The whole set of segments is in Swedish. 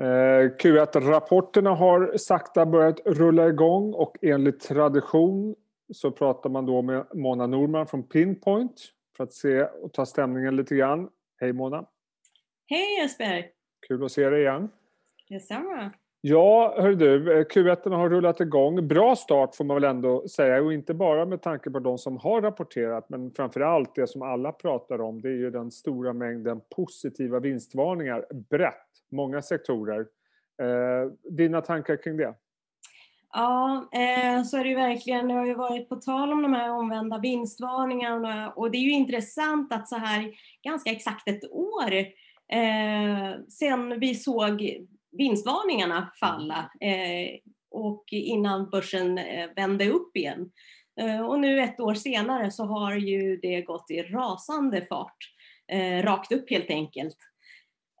Eh, Q1-rapporterna har sakta börjat rulla igång och enligt tradition så pratar man då med Mona Norman från Pinpoint för att se och ta stämningen lite grann. Hej Mona! Hej Jesper! Kul att se dig igen. Detsamma! Ja, hör du, Q1 har rullat igång. Bra start får man väl ändå säga och inte bara med tanke på de som har rapporterat men framförallt det som alla pratar om det är ju den stora mängden positiva vinstvarningar brett, många sektorer. Eh, dina tankar kring det? Ja, eh, så är det ju verkligen. Det har ju varit på tal om de här omvända vinstvarningarna och det är ju intressant att så här ganska exakt ett år eh, sen vi såg vinstvarningarna falla eh, och innan börsen vände upp igen. Och nu ett år senare så har ju det gått i rasande fart, rakt upp helt enkelt.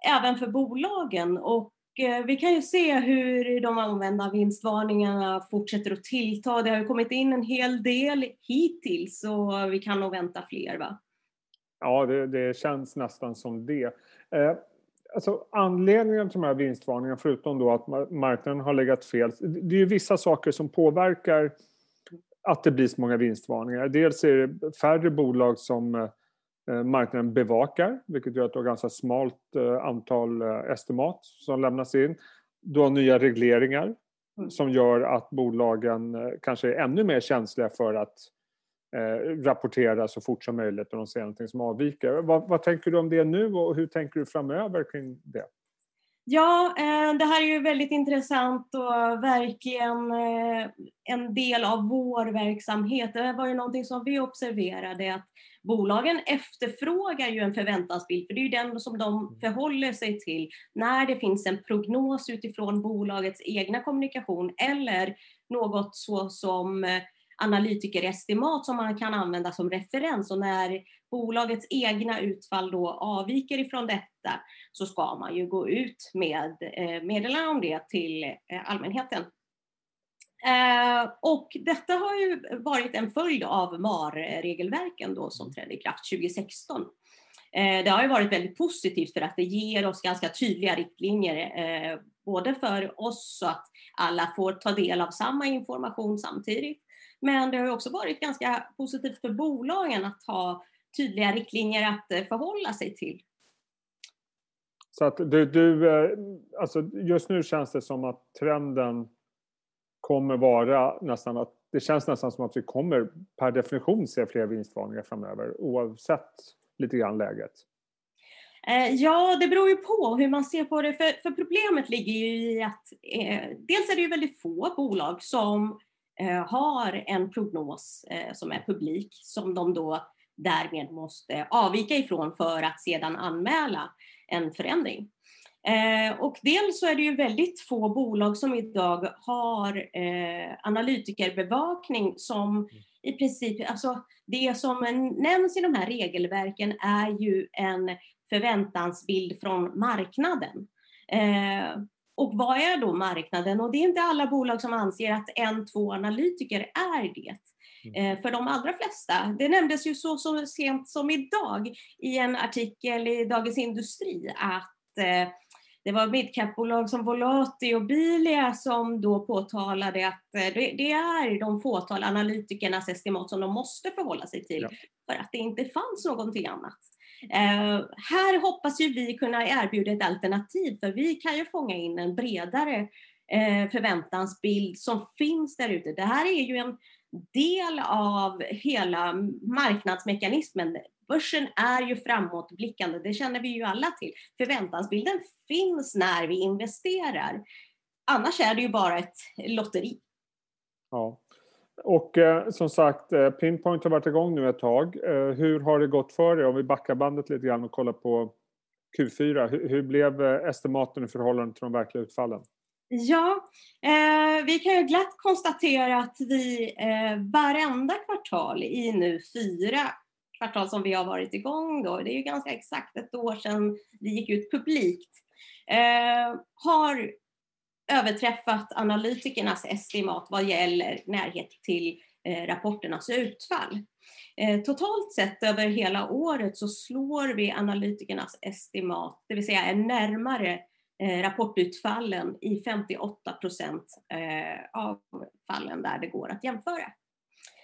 Även för bolagen och eh, vi kan ju se hur de omvända vinstvarningarna fortsätter att tillta. Det har ju kommit in en hel del hittills och vi kan nog vänta fler va? Ja, det, det känns nästan som det. Eh, alltså anledningen till de här vinstvarningarna, förutom då att marknaden har legat fel, det är ju vissa saker som påverkar att det blir så många vinstvarningar. Dels är det färre bolag som eh, marknaden bevakar, vilket gör att du har ganska smalt eh, antal eh, estimat som lämnas in. Du har nya regleringar mm. som gör att bolagen kanske är ännu mer känsliga för att eh, rapportera så fort som möjligt om de ser någonting som avviker. Vad, vad, tänker du om det nu och hur tänker du framöver kring det? Ja, eh, det här är ju väldigt intressant och verkligen eh, en del av vår verksamhet. Det var ju någonting som vi observerade att bolagen efterfrågar ju en förväntansbild, för det är ju den som de mm. förhåller sig till när det finns en prognos utifrån bolagets egna kommunikation eller något så som eh, analytikerestimat som man kan använda som referens och när bolagets egna utfall då avviker ifrån detta så ska man ju gå ut med eh, meddelande om det till eh, allmänheten. Eh, och detta har ju varit en följd av MAR-regelverken då som trädde i kraft 2016. Det har ju varit väldigt positivt för att det ger oss ganska tydliga riktlinjer, både för oss så att alla får ta del av samma information samtidigt, men det har också varit ganska positivt för bolagen att ha tydliga riktlinjer att eh, förhålla sig till. Så att du, du, eh, alltså just nu känns det som att trenden kommer vara nästan att det känns nästan som att vi kommer per definition se fler vinstvarningar framöver oavsett lite grann läget. Eh, ja, det beror ju på hur man ser på det. För, för problemet ligger ju i att eh, dels är det ju väldigt få bolag som Eh, har en prognos eh, som är publik som de då därmed måste avvika ifrån för att sedan anmäla en förändring. Eh, och dels så är det ju väldigt få bolag som idag har analytikerbevakning som i princip, alltså det som nämns i de här regelverken är ju en förväntansbild från marknaden. Och vad är då marknaden? Och det är inte alla bolag som anser att en, två analytiker är det. Mm. Eh, för de allra flesta, det nämndes ju så, så sent som idag i en artikel i Dagens Industri att eh, det var midcap-bolag som Volati och Bilia som då påtalade att eh, det, det, är de fåtal analytikernas estimat som de måste förhålla sig till ja. för att det inte fanns någonting annat. Eh, här hoppas ju vi kunna erbjuda ett alternativ för vi kan ju fånga in en bredare eh, förväntansbild som finns där ute. Det här är ju en del av hela marknadsmekanismen. Börsen är ju framåtblickande, det känner vi ju alla till. Förväntansbilden finns när vi investerar. Annars är det ju bara ett lotteri. Ja. Och eh, som sagt, eh, Pinpoint har varit igång nu ett tag. Eh, hur har det gått för er? Om vi backar bandet lite grann och kollar på Q4. Hur, hur blev eh, estimaten i förhållande till de verkliga utfallen? Ja, eh, vi kan ju glatt konstatera att vi eh, varenda kvartal i nu fyra kvartal som vi har varit igång då, det är ju ganska exakt ett år sedan vi gick ut publikt, eh, har överträffat analytikernas estimat vad gäller närhet till eh, rapporternas utfall. Eh, totalt sett över hela året så slår vi analytikernas estimat, det vill säga är närmare rapportutfallen i 58 procent av fallen där det går att jämföra.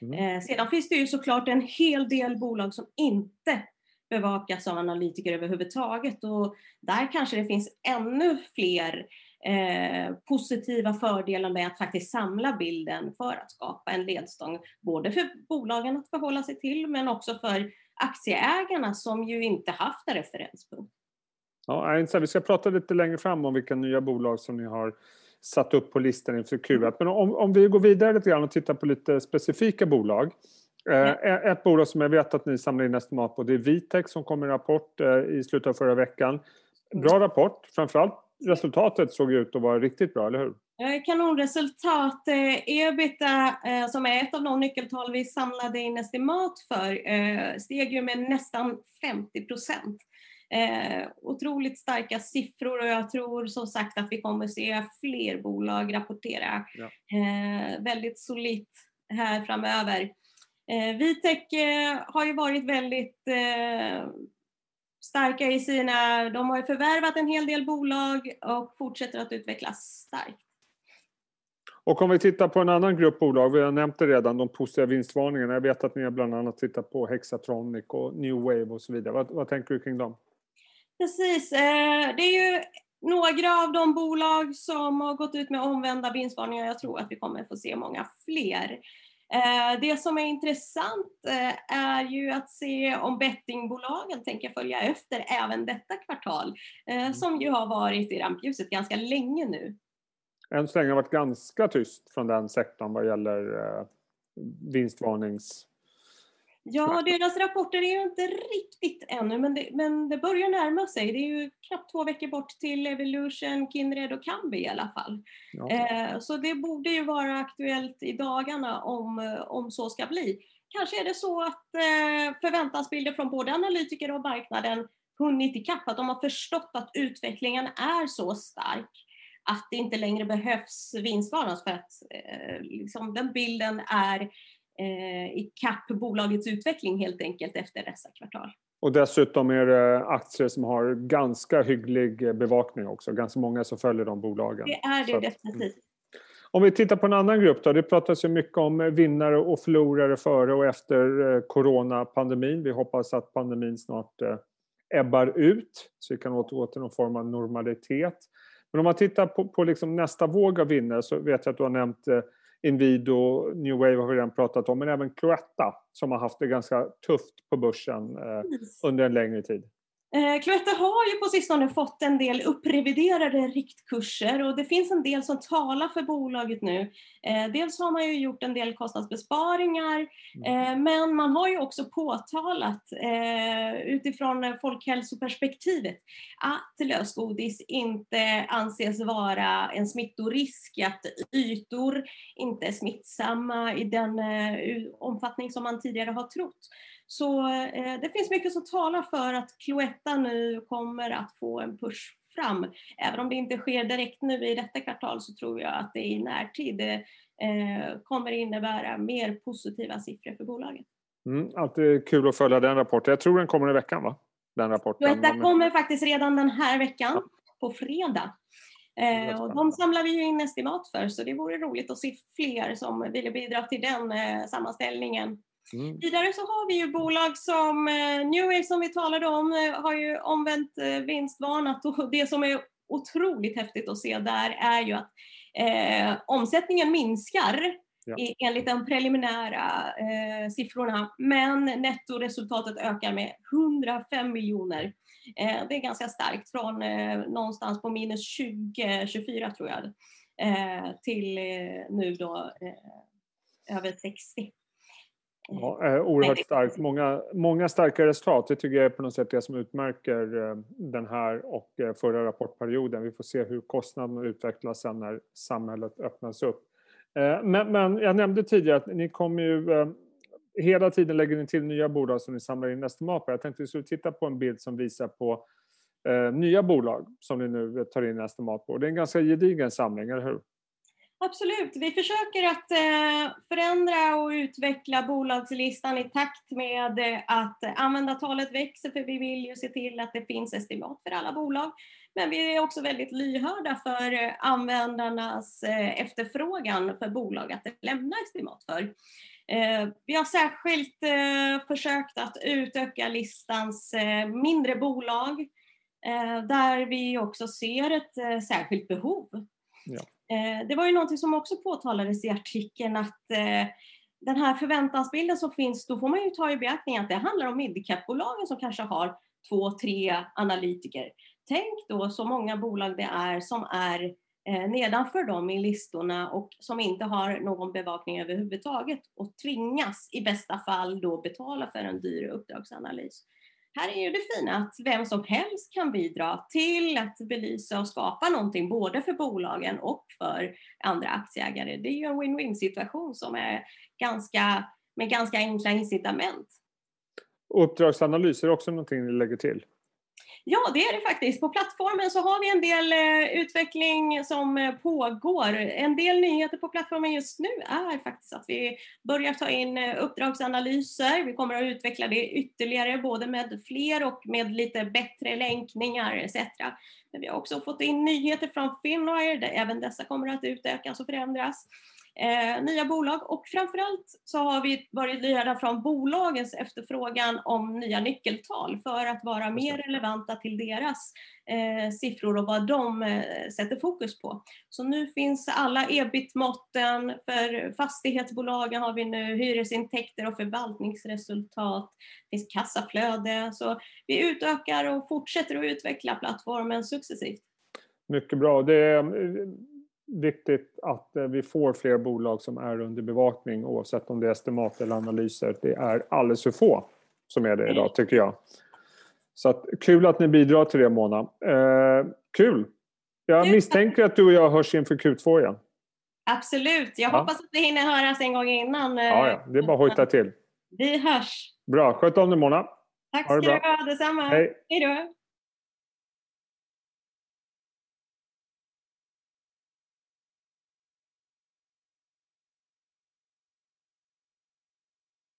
Mm. Sedan finns det ju såklart en hel del bolag som inte bevakas av analytiker överhuvudtaget och där kanske det finns ännu fler eh, positiva fördelar med att faktiskt samla bilden för att skapa en ledstång, både för bolagen att förhålla sig till men också för aktieägarna som ju inte haft en referenspunkt. Ja, vi ska prata lite längre fram om vilka nya bolag som ni har satt upp på listan inför Q1. Mm. Men om, om vi går vidare lite grann och tittar på lite specifika bolag. Eh, ett bolag som jag vet att ni samlar in estimat på det är Vitec som kom med en rapport eh, i slutet av förra veckan. Bra rapport, framförallt resultatet såg ut att vara riktigt bra, eller hur? Kanonresultat. Eh, ebita, eh, som är ett av de nyckeltal vi samlade in estimat för, steg ju med nästan 50 procent. Eh, otroligt starka siffror och jag tror som sagt att vi kommer se fler bolag rapportera ja. eh, väldigt solitt här framöver. Eh, Vitec eh, har ju varit väldigt eh, starka i sina, de har ju förvärvat en hel del bolag och fortsätter att utvecklas starkt. Och om vi tittar på en annan grupp bolag, vi har nämnt det redan, de positiva vinstvarningarna. Jag vet att ni har bland annat tittat på Hexatronic och New Wave och så vidare. Vad, vad tänker du kring dem? Precis, det är ju några av de bolag som har gått ut med omvända vinstvarningar. Jag tror att vi kommer få se många fler. Eh, det som är intressant eh, är ju att se om bettingbolagen tänker följa efter även detta kvartal, eh, mm. som ju har varit i rampljuset ganska länge nu. Än så länge har varit ganska tyst från den sektorn vad gäller vinstvarnings Ja, deras rapporter är ju inte riktigt ännu, men det, men det börjar närma sig. Det är ju knappt två veckor bort till Evolution, Kindred och Kambi i alla fall. Ja. Eh, så det borde ju vara aktuellt i dagarna om, om så ska bli. Kanske är det så att eh, förväntansbilder från både analytiker och marknaden hunnit ikapp, att de har förstått att utvecklingen är så stark att det inte längre behövs vinstvarnas för att eh, liksom den bilden är eh, i kapp bolagets utveckling helt enkelt efter dessa kvartal. Och dessutom är det aktier som har ganska hygglig bevakning också, ganska många som följer de bolagen. Det är det Så definitivt. Om vi tittar på en annan grupp då, det pratas ju mycket om vinnare och förlorare före och efter eh, coronapandemin. Vi hoppas att pandemin snart eh, ebbar ut så vi kan återgå till någon form av normalitet. Men om man tittar på, på liksom nästa våg av vinnare så vet jag att du har nämnt eh, Inwido, New Wave har vi redan pratat om, men även Cloetta som har haft det ganska tufft på börsen eh, under en längre tid. Eh, Cloetta har ju på sistone fått en del uppreviderade riktkurser och det finns en del som talar för bolaget nu. Eh, dels har man ju gjort en del kostnadsbesparingar mm. eh, men man har ju också påtalat utifrån folkhälsoperspektivet att lösgodis inte anses vara en smittorisk, att ytor inte är smittsamma i den omfattning som man tidigare har trott. Så eh, det finns mycket som talar för att Cloetta nu kommer att få en push fram. Även om det inte sker direkt nu i detta kvartal så tror jag att det i närtid eh, kommer innebära mer positiva siffror för bolaget. Mm, alltid kul att följa den rapporten. Jag tror den kommer i veckan va? Den rapporten. Cloetta kommer faktiskt redan den här veckan, ja. på fredag. Eh, och de samlar vi ju in estimat för så det vore roligt att se fler som vill bidra till den eh, sammanställningen Mm. Vidare så har vi ju bolag som eh, New Wave som vi talade om eh, har ju omvänt eh, vinstvarnat och det som är otroligt häftigt att se där är ju att eh, omsättningen minskar ja. enligt de preliminära eh, siffrorna men nettoresultatet ökar med 105 miljoner. Eh, det är ganska starkt från eh, någonstans på minus 20-24 tror jag till nu då över 60. Ja, eh, oerhört starkt. Många, många starka resultat. Det tycker jag är på något sätt det som utmärker eh, den här och eh, förra rapportperioden. Vi får se hur kostnaderna utvecklas sen när samhället öppnas upp. Men, men jag nämnde tidigare att ni kommer ju hela tiden lägger ni till nya bolag som ni samlar in estimat på. Jag tänkte att vi skulle titta på en bild som visar på nya bolag som ni nu tar in estimat på. Det är en ganska gedigen samling, eller hur? Absolut, vi försöker att eh, förändra och utveckla bolagslistan i takt med eh, att användartalet växer för vi vill ju se till att det finns estimat för alla bolag. Men vi är också väldigt lyhörda för eh, användarnas efterfrågan för bolag att lämna estimat för. Vi har särskilt försökt att utöka listans mindre bolag där vi också ser ett särskilt behov. Ja. Eh, det var ju någonting som också påtalades i artikeln att eh, den här förväntansbilden som finns, då får man ju ta i beaktning att det handlar om midcap-bolagen som kanske har två, tre analytiker. Tänk då så många bolag det är som är eh, nedanför dem i listorna och som inte har någon bevakning överhuvudtaget och tvingas i bästa fall då betala för en dyr uppdragsanalys. Här är ju det fina att vem som helst kan bidra till att belysa och skapa någonting både för bolagen och för andra aktieägare. Det är ju en win-win situation som är ganska, med ganska enkla incitament. Uppdragsanalys, är också någonting ni lägger till? Ja, det är det faktiskt. På plattformen så har vi en del eh, utveckling som eh, pågår. En del nyheter på plattformen just nu är faktiskt att vi börjar ta in eh, uppdragsanalyser. Vi kommer att utveckla det ytterligare, både med fler och med lite bättre länkningar etc. Men vi har också fått in nyheter från Finwire, där även dessa kommer att utökas och förändras eh, nya bolag och framförallt så har vi varit lyhörda från bolagens efterfrågan om nya nyckeltal för att vara mer relevanta till deras eh, siffror och vad de eh, sätter fokus på. Så nu finns alla ebit-måtten, för fastighetsbolagen har vi nu hyresintäkter och förvaltningsresultat, det finns kassaflöde, så vi utökar och fortsätter att utveckla plattformen successivt. Mycket bra. Det viktigt att eh, vi får fler bolag som är under bevakning oavsett om det är estimat eller analyser. Det är alldeles för få som är det idag tycker jag. Så att, kul att ni bidrar till det Mona. Eh, kul! Jag misstänker att du och jag hörs inför Q2 igen. Absolut, jag ja. hoppas att vi hinner höras en gång innan. Ja, ja. Eh, det är bara att hojta till. Vi hörs! Bra, sköt om dig Mona. Tack ska du ha, detsamma. Hej. Hej då.